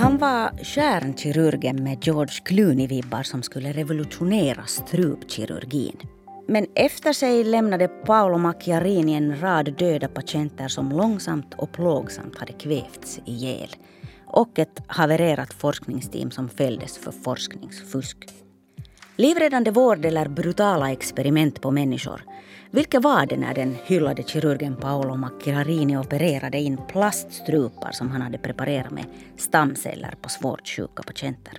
Han var stjärnkirurgen med George Clooney-vibbar som skulle revolutionera strupkirurgin. Men efter sig lämnade Paolo Macchiarini en rad döda patienter som långsamt och plågsamt hade kvävts ihjäl. Och ett havererat forskningsteam som fälldes för forskningsfusk. Livräddande vård eller brutala experiment på människor. Vilka var det när den hyllade kirurgen Paolo Macchiarini opererade in plaststrupar som han hade preparerat med stamceller på svårt sjuka patienter?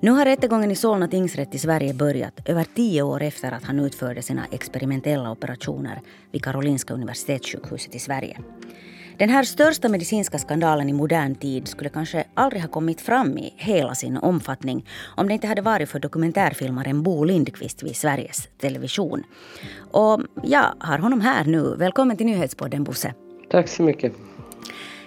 Nu har rättegången i Solna tingsrätt i Sverige börjat över tio år efter att han utförde sina experimentella operationer vid Karolinska universitetssjukhuset i Sverige. Den här största medicinska skandalen i modern tid skulle kanske aldrig ha kommit fram i hela sin omfattning om det inte hade varit för dokumentärfilmaren Bo Lindqvist vid Sveriges Television. Och jag har honom här nu. Välkommen till Nyhetspodden Bosse. Tack så mycket.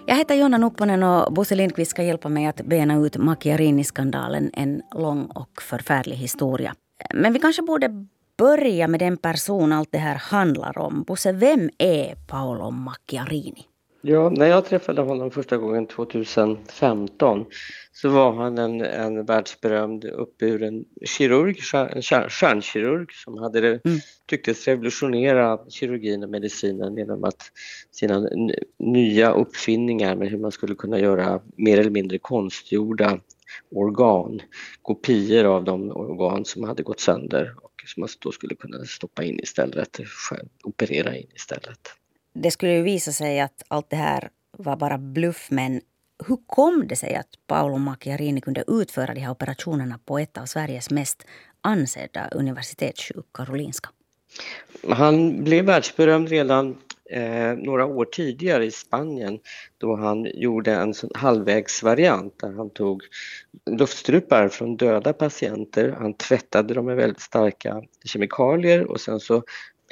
Jag heter Jonna Nupponen och Bosse Lindqvist ska hjälpa mig att bena ut Macchiarini-skandalen, en lång och förfärlig historia. Men vi kanske borde börja med den person allt det här handlar om. Bosse, vem är Paolo Macchiarini? Ja, när jag träffade honom första gången 2015 så var han en, en världsberömd uppburen kirurg, en stjärnkirurg som hade det, mm. tycktes revolutionera kirurgin och medicinen genom att sina nya uppfinningar med hur man skulle kunna göra mer eller mindre konstgjorda organ, kopior av de organ som hade gått sönder och som man då skulle kunna stoppa in istället, operera in istället det skulle ju visa sig att allt det här var bara bluff men hur kom det sig att Paolo Macchiarini kunde utföra de här operationerna på ett av Sveriges mest ansedda universitetssjuk, Karolinska? Han blev världsberömd redan eh, några år tidigare i Spanien då han gjorde en halvvägsvariant där han tog luftstrupar från döda patienter, han tvättade dem med väldigt starka kemikalier och sen så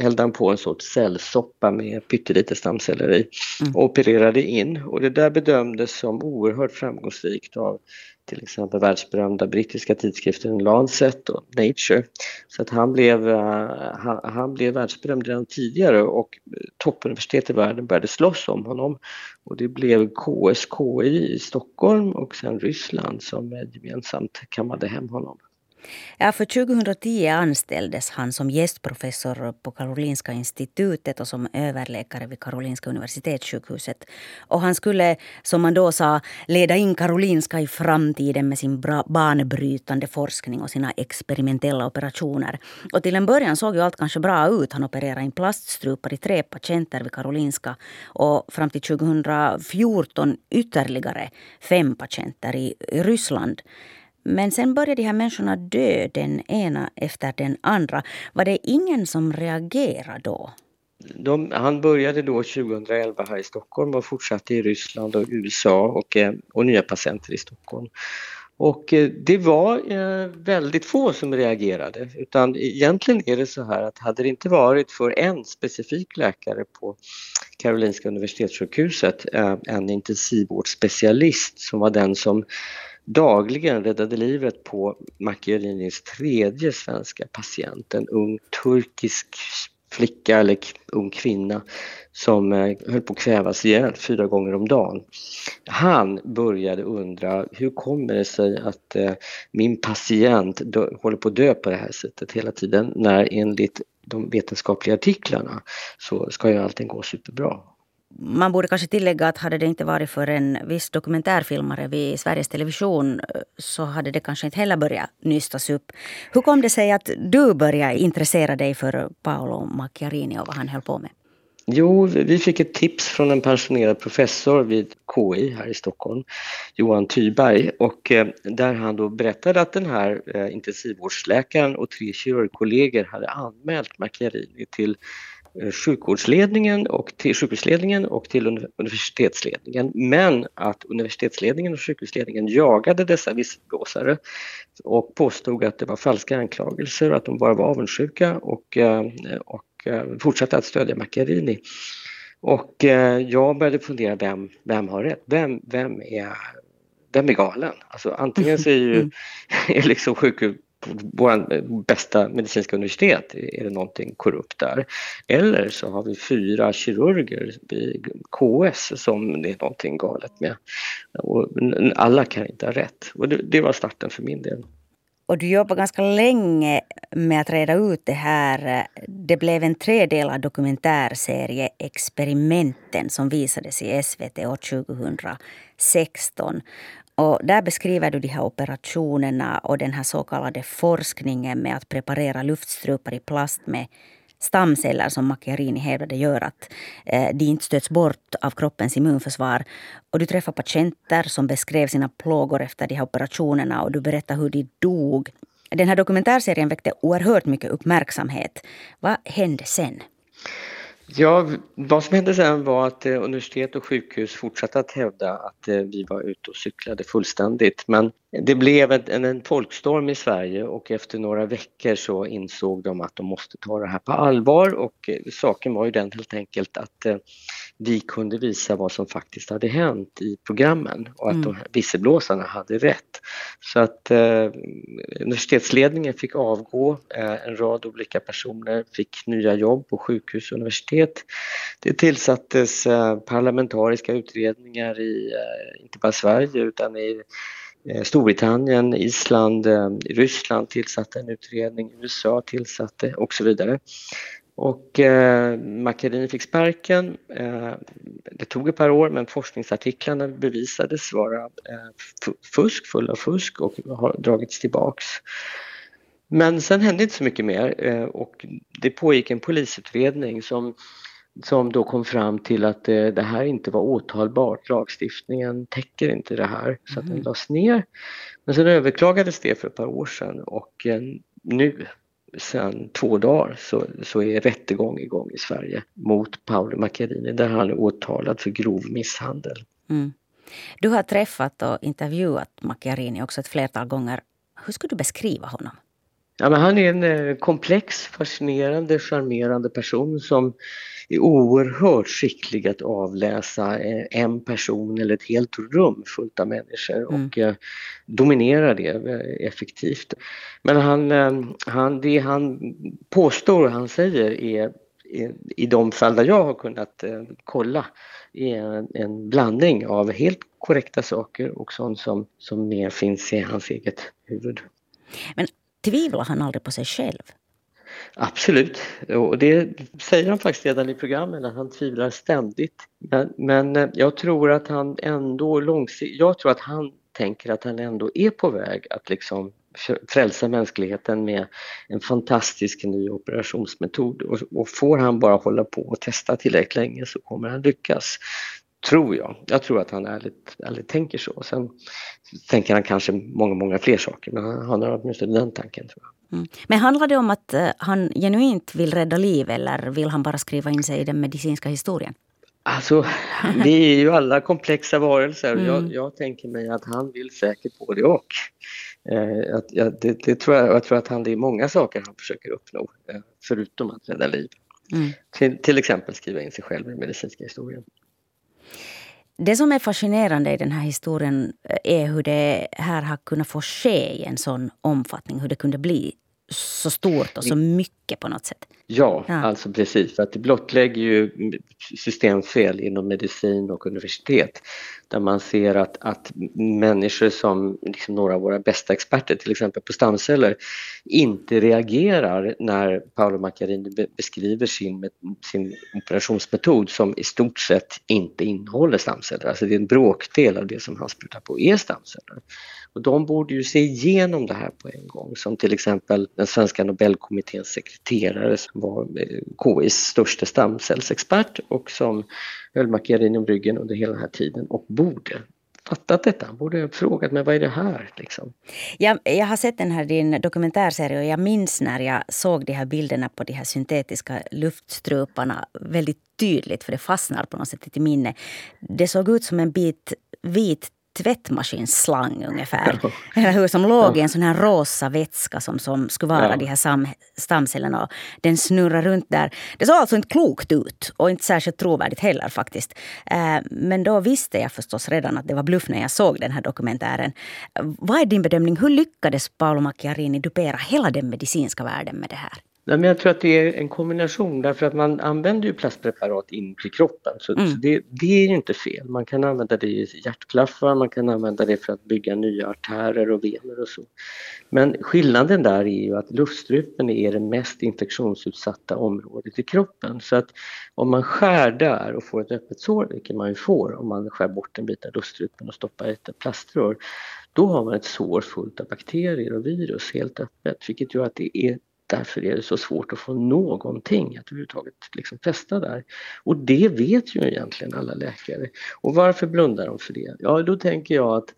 hällde han på en sorts cellsoppa med pyttelite stamceller i mm. och opererade in. Och det där bedömdes som oerhört framgångsrikt av till exempel världsberömda brittiska tidskriften Lancet och Nature. Så att han blev, uh, han, han, blev världsberömd redan tidigare och toppuniversitet i världen började slåss om honom. Och det blev KSKI i Stockholm och sen Ryssland som gemensamt kammade hem honom. Ja, för 2010 anställdes han som gästprofessor på Karolinska institutet och som överläkare vid Karolinska universitetssjukhuset. Och han skulle, som man då sa, leda in Karolinska i framtiden med sin banbrytande forskning och sina experimentella operationer. Och till en början såg ju allt kanske bra ut. Han opererade in plaststrupar i tre patienter vid Karolinska och fram till 2014 ytterligare fem patienter i Ryssland. Men sen började de här människorna dö, den ena efter den andra. Var det ingen som reagerade då? De, han började då 2011 här i Stockholm och fortsatte i Ryssland och USA och, eh, och nya patienter i Stockholm. Och eh, det var eh, väldigt få som reagerade utan egentligen är det så här att hade det inte varit för en specifik läkare på Karolinska universitetssjukhuset, en intensivvårdsspecialist som var den som dagligen räddade livet på Macchiarinis tredje svenska patient, en ung turkisk flicka eller ung kvinna som eh, höll på att kvävas ihjäl fyra gånger om dagen. Han började undra hur kommer det sig att eh, min patient håller på att dö på det här sättet hela tiden? När enligt de vetenskapliga artiklarna så ska ju allting gå superbra man borde kanske tillägga att hade det inte varit för en viss dokumentärfilmare vid Sveriges Television eh, så hade det kanske inte heller börjat nystas upp. Hur kom det sig att du började intressera dig för Paolo Macchiarini och vad han höll på med? Jo, vi fick ett tips från en pensionerad professor vid KI här i Stockholm, Johan Thyberg. och eh, där han då berättade att den här eh, intensivvårdsläkaren och tre kirurgkollegor hade anmält Macchiarini till sjukvårdsledningen och till sjukhusledningen och till universitetsledningen. Men att universitetsledningen och sjukhusledningen jagade dessa visselblåsare och påstod att det var falska anklagelser och att de bara var avundsjuka och, eh, och eh, fortsatte att stödja Macchiarini. Och jag började fundera, vem, vem har rätt? Vem, vem, är, vem är galen? Alltså antingen så är ju är liksom sjukhus vår bästa medicinska universitet, är det någonting korrupt där? Eller så har vi fyra kirurger vid KS som det är någonting galet med. Och alla kan inte ha rätt. Och det, det var starten för min del. Och du jobbade ganska länge med att reda ut det här. Det blev en tredelad dokumentärserie, Experimenten, som visades i SVT år 2016. Och där beskriver du de här operationerna och den här så kallade forskningen med att preparera luftstrupar i plast med stamceller som Macchiarini hävdade gör att eh, de inte stöts bort av kroppens immunförsvar. Och du träffar patienter som beskrev sina plågor efter de här operationerna och du berättar hur de dog. Den här dokumentärserien väckte oerhört mycket uppmärksamhet. Vad hände sen? Ja, vad som hände sen var att eh, universitet och sjukhus fortsatte att hävda att eh, vi var ute och cyklade fullständigt. Men det blev en, en folkstorm i Sverige och efter några veckor så insåg de att de måste ta det här på allvar och eh, saken var ju den helt enkelt att vi kunde visa vad som faktiskt hade hänt i programmen och att mm. visselblåsarna hade rätt. Så att eh, universitetsledningen fick avgå, eh, en rad olika personer fick nya jobb på sjukhus och universitet. Det tillsattes eh, parlamentariska utredningar i, eh, inte bara Sverige utan i eh, Eh, Storbritannien, Island, eh, Ryssland tillsatte en utredning, USA tillsatte och så vidare. Och eh, Macchiarini fick sparken. Eh, det tog ett par år men forskningsartiklarna bevisades vara eh, fusk, fulla av fusk och har dragits tillbaks. Men sen hände inte så mycket mer eh, och det pågick en polisutredning som, som då kom fram till att eh, det här inte var åtalbart. Lagstiftningen täcker inte det här så att den mm. lades ner. Men sen överklagades det för ett par år sedan och eh, nu sedan två dagar så, så är rättegång igång i Sverige mot Paolo Macchiarini där han är åtalad för grov misshandel. Mm. Du har träffat och intervjuat Macchiarini också ett flertal gånger. Hur skulle du beskriva honom? Ja, men han är en eh, komplex, fascinerande, charmerande person som är oerhört skicklig att avläsa eh, en person eller ett helt rum fullt av människor mm. och eh, dominerar det effektivt. Men han, han, det han påstår och han säger är i de fall där jag har kunnat kolla är en, en blandning av helt korrekta saker och sånt som, som mer finns i hans eget huvud. Men tvivlar han aldrig på sig själv? Absolut, och det säger han faktiskt redan i programmen, att han tvivlar ständigt. Men, men eh, jag tror att han ändå långsiktigt, jag tror att han tänker att han ändå är på väg att liksom frälsa mänskligheten med en fantastisk ny operationsmetod och, och får han bara hålla på och testa tillräckligt länge så kommer han lyckas. Tror jag. Jag tror att han ärligt, ärligt tänker så. Sen tänker han kanske många, många fler saker men han har åtminstone den tanken. Tror jag. Mm. Men handlar det om att uh, han genuint vill rädda liv eller vill han bara skriva in sig i den medicinska historien? Alltså, vi är ju alla komplexa varelser. Mm. Jag, jag, tänker mig att han vill säkert både och. Eh, att, ja, det, det, tror jag, jag tror att han, det är många saker han försöker uppnå, eh, förutom att rädda liv. Mm. Till, till exempel skriva in sig själv i medicinska historien. Det som är fascinerande i den här historien eh, är hur det här har kunnat få ske i en sån omfattning. Hur det kunde bli så stort och så mycket på något sätt. Ja, ja, alltså precis. För att det blottlägger ju systemfel inom medicin och universitet. Där man ser att, att människor som liksom några av våra bästa experter, till exempel på stamceller, inte reagerar när Paolo Macchiarini beskriver sin, sin operationsmetod som i stort sett inte innehåller stamceller. Alltså det är en bråkdel av det som han sprutar på är stamceller. Och de borde ju se igenom det här på en gång som till exempel den svenska Nobelkommitténs sekreterare som var eh, KIs största stamcellsexpert och som höll Macchiarini om ryggen under hela den här tiden och borde fattat detta. Han borde ha frågat mig vad är det här? Liksom. Jag, jag har sett den här din dokumentärserie och jag minns när jag såg de här bilderna på de här syntetiska luftstruparna väldigt tydligt för det fastnar på något sätt i minne. Det såg ut som en bit vit tvättmaskinsslang ungefär. Eller hur? Som låg i en sån här rosa vätska som, som skulle vara ja. de här sam, stamcellerna. Den snurrar runt där. Det såg alltså inte klokt ut och inte särskilt trovärdigt heller faktiskt. Eh, men då visste jag förstås redan att det var bluff när jag såg den här dokumentären. Vad är din bedömning? Hur lyckades Paolo Macchiarini dupera hela den medicinska världen med det här? Nej, men jag tror att det är en kombination därför att man använder ju plastpreparat in i kroppen så, mm. så det, det, är ju inte fel. Man kan använda det i hjärtklaffar, man kan använda det för att bygga nya artärer och vener och så. Men skillnaden där är ju att luftstrupen är det mest infektionsutsatta området i kroppen så att om man skär där och får ett öppet sår, vilket man ju får om man skär bort en bit av luftstrupen och stoppar ett plaströr, då har man ett sår fullt av bakterier och virus helt öppet vilket gör att det är Därför är det så svårt att få någonting att överhuvudtaget liksom fästa där. Och det vet ju egentligen alla läkare. Och varför blundar de för det? Ja, då tänker jag att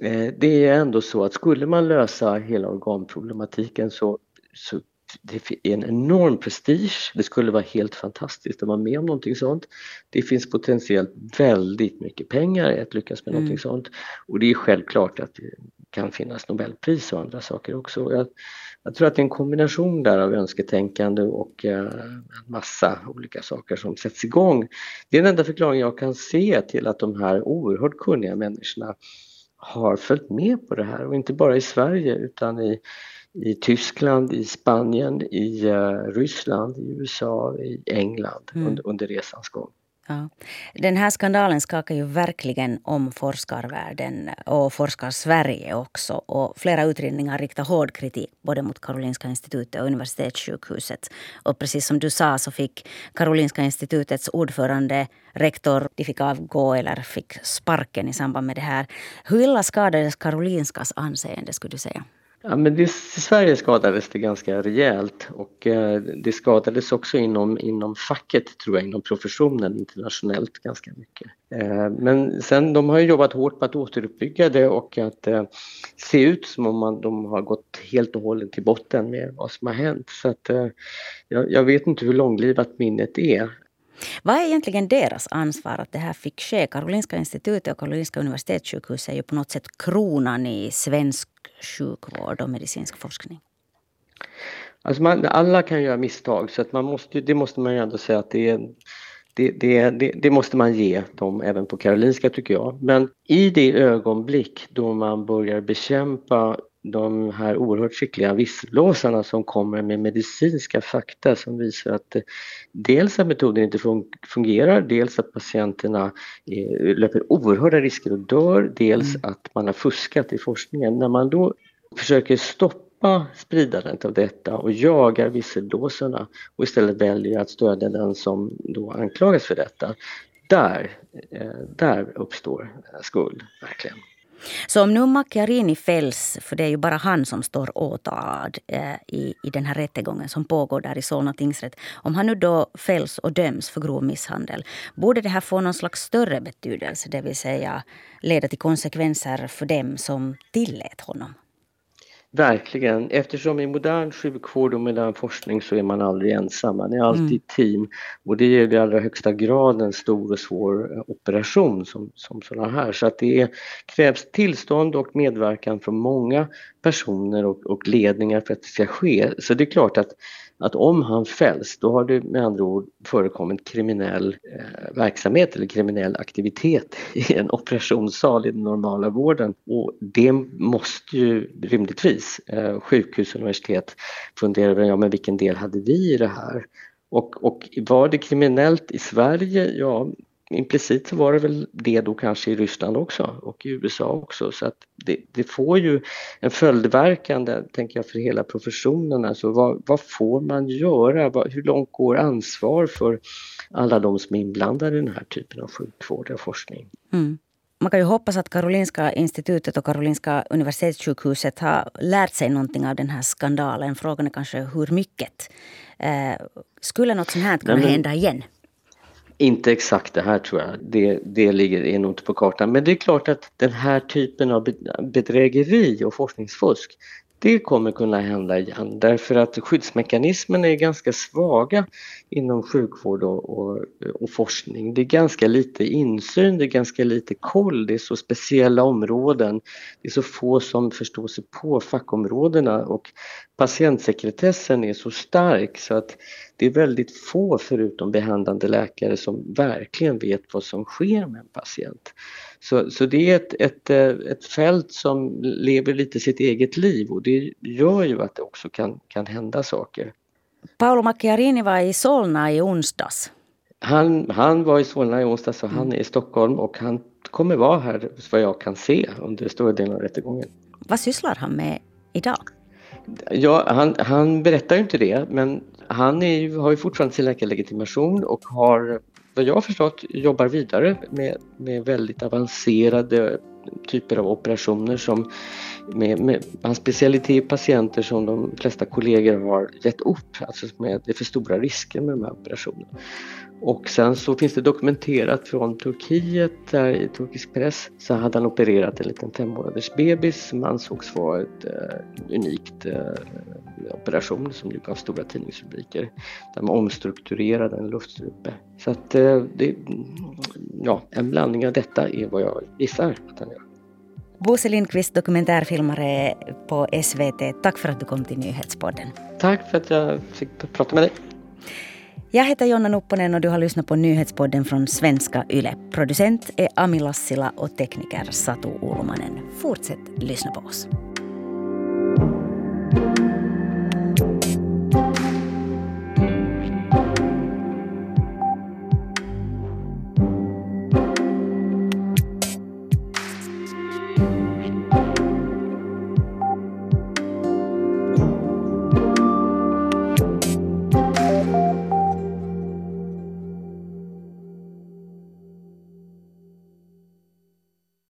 eh, det är ändå så att skulle man lösa hela organproblematiken så, så det är en enorm prestige. Det skulle vara helt fantastiskt att vara med om någonting sånt. Det finns potentiellt väldigt mycket pengar i att lyckas med mm. någonting sånt. Och det är självklart att det kan finnas Nobelpris och andra saker också. Jag, jag tror att det är en kombination där av önsketänkande och eh, en massa olika saker som sätts igång. Det är den enda förklaringen jag kan se till att de här oerhört kunniga människorna har följt med på det här och inte bara i Sverige utan i, i Tyskland, i Spanien, i uh, Ryssland, i USA, i England mm. under, under resans gång. Ja. Den här skandalen skakar ju verkligen om forskarvärlden och forskar-Sverige också. Och flera utredningar riktar hård kritik både mot Karolinska institutet och universitetssjukhuset. Och precis som du sa så fick Karolinska institutets ordförande, rektor, de fick avgå eller fick sparken i samband med det här. Hur illa skadades Karolinskas anseende skulle du säga? Ja, men det, I Sverige skadades det ganska rejält och eh, det skadades också inom, inom facket, tror jag, inom professionen internationellt ganska mycket. Eh, men sen de har ju jobbat hårt på att återuppbygga det och att eh, se ut som om man, de har gått helt och hållet till botten med vad som har hänt. Så att, eh, jag, jag vet inte hur långlivat minnet är. Vad är egentligen deras ansvar att det här fick ske? Karolinska institutet och Karolinska universitetssjukhuset är ju på något sätt kronan i svensk sjukvård och medicinsk forskning. Alltså man, alla kan göra misstag så att man måste, det måste man ju ändå säga att det är det, det, det, det, måste man ge dem även på Karolinska tycker jag. Men i det ögonblick då man börjar bekämpa de här oerhört skickliga visselblåsarna som kommer med medicinska fakta som visar att eh, dels att metoden inte fungerar, dels att patienterna eh, löper oerhörda risker och dör, dels mm. att man har fuskat i forskningen. När man då försöker stoppa spridandet av detta och jagar visselblåsarna och istället väljer att stödja den som då anklagas för detta. Där, eh, där uppstår skuld, verkligen. Så om nu Macchiarini fälls, för det är ju bara han som står åtalad eh, i, i den här rättegången som pågår där i Solna tingsrätt. Om han nu då fälls och döms för grov misshandel, borde det här få någon slags större betydelse? Det vill säga leda till konsekvenser för dem som tillät honom? Verkligen, eftersom i modern sjukvård och modern forskning så är man aldrig ensam, man är alltid mm. team och det är i allra högsta grad en stor och svår eh, operation som, som sådana här så att det är, krävs tillstånd och medverkan från många personer och, och ledningar för att det ska ske. Så det är klart att att om han fälls då har det med andra ord förekommit kriminell eh, verksamhet eller kriminell aktivitet i en operationssal i den normala vården och det måste ju rimligtvis eh, sjukhus och universitet fundera över, ja men vilken del hade vi i det här? Och, och var det kriminellt i Sverige? Ja, implicit så var det väl det då kanske i Ryssland också och i USA också så att det, det får ju en följdverkan där, tänker jag för hela professionen. Alltså vad, vad får man göra? Vad, hur långt går ansvar för alla de som är inblandade i den här typen av sjukvård och forskning? Mm. Man kan ju hoppas att Karolinska institutet och Karolinska universitetssjukhuset har lärt sig någonting av den här skandalen. Frågan är kanske hur mycket. Eh, skulle något sånt här kunna hända igen? Inte exakt det här tror jag, det, det ligger är nog inte på kartan. Men det är klart att den här typen av bedrägeri och forskningsfusk det kommer kunna hända igen därför att skyddsmekanismerna är ganska svaga inom sjukvård och, och, och, forskning. Det är ganska lite insyn, det är ganska lite koll, det är så speciella områden. Det är så få som förstår sig på fackområdena och patientsekretessen är så stark så att det är väldigt få förutom behandlande läkare som verkligen vet vad som sker med en patient. Så, så det är ett, ett, ett fält som lever lite sitt eget liv och det gör ju att det också kan, kan hända saker. Paolo Macchiarini var i Solna i onsdags. Han, han var i Solna i onsdags och han mm. är i Stockholm och han kommer vara här vad jag kan se under stora delen av rättegången. Vad sysslar han med idag? Ja, han, han berättar ju inte det men han är, har ju fortfarande sin läkarlegitimation och har vad jag har förstått jobbar vidare med, med väldigt avancerade typer av operationer som med, med hans specialitet patienter som de flesta kollegor har gett upp, alltså med, det är för stora risker med de här operationerna. Och sen så finns det dokumenterat från Turkiet, där i turkisk press så hade han opererat en liten fem månaders bebis som ansågs vara ett uh, unikt uh, operation som gav stora tidningsrubriker. Där man omstrukturerade en luftstrupe. Så att uh, det, ja, en blandning av detta är vad jag gissar att han gör. Bosse Lindqvist, dokumentärfilmare på SVT. Tack för att du kom till Nyhetspodden. Tack för att jag fick prata med dig. Jag heter Jonna Nupponen och du har lyssnat på nyhetspodden från svenska YLE. Producent är Ami Lassila och tekniker Satu Ulmanen. Fortsätt lyssna på oss.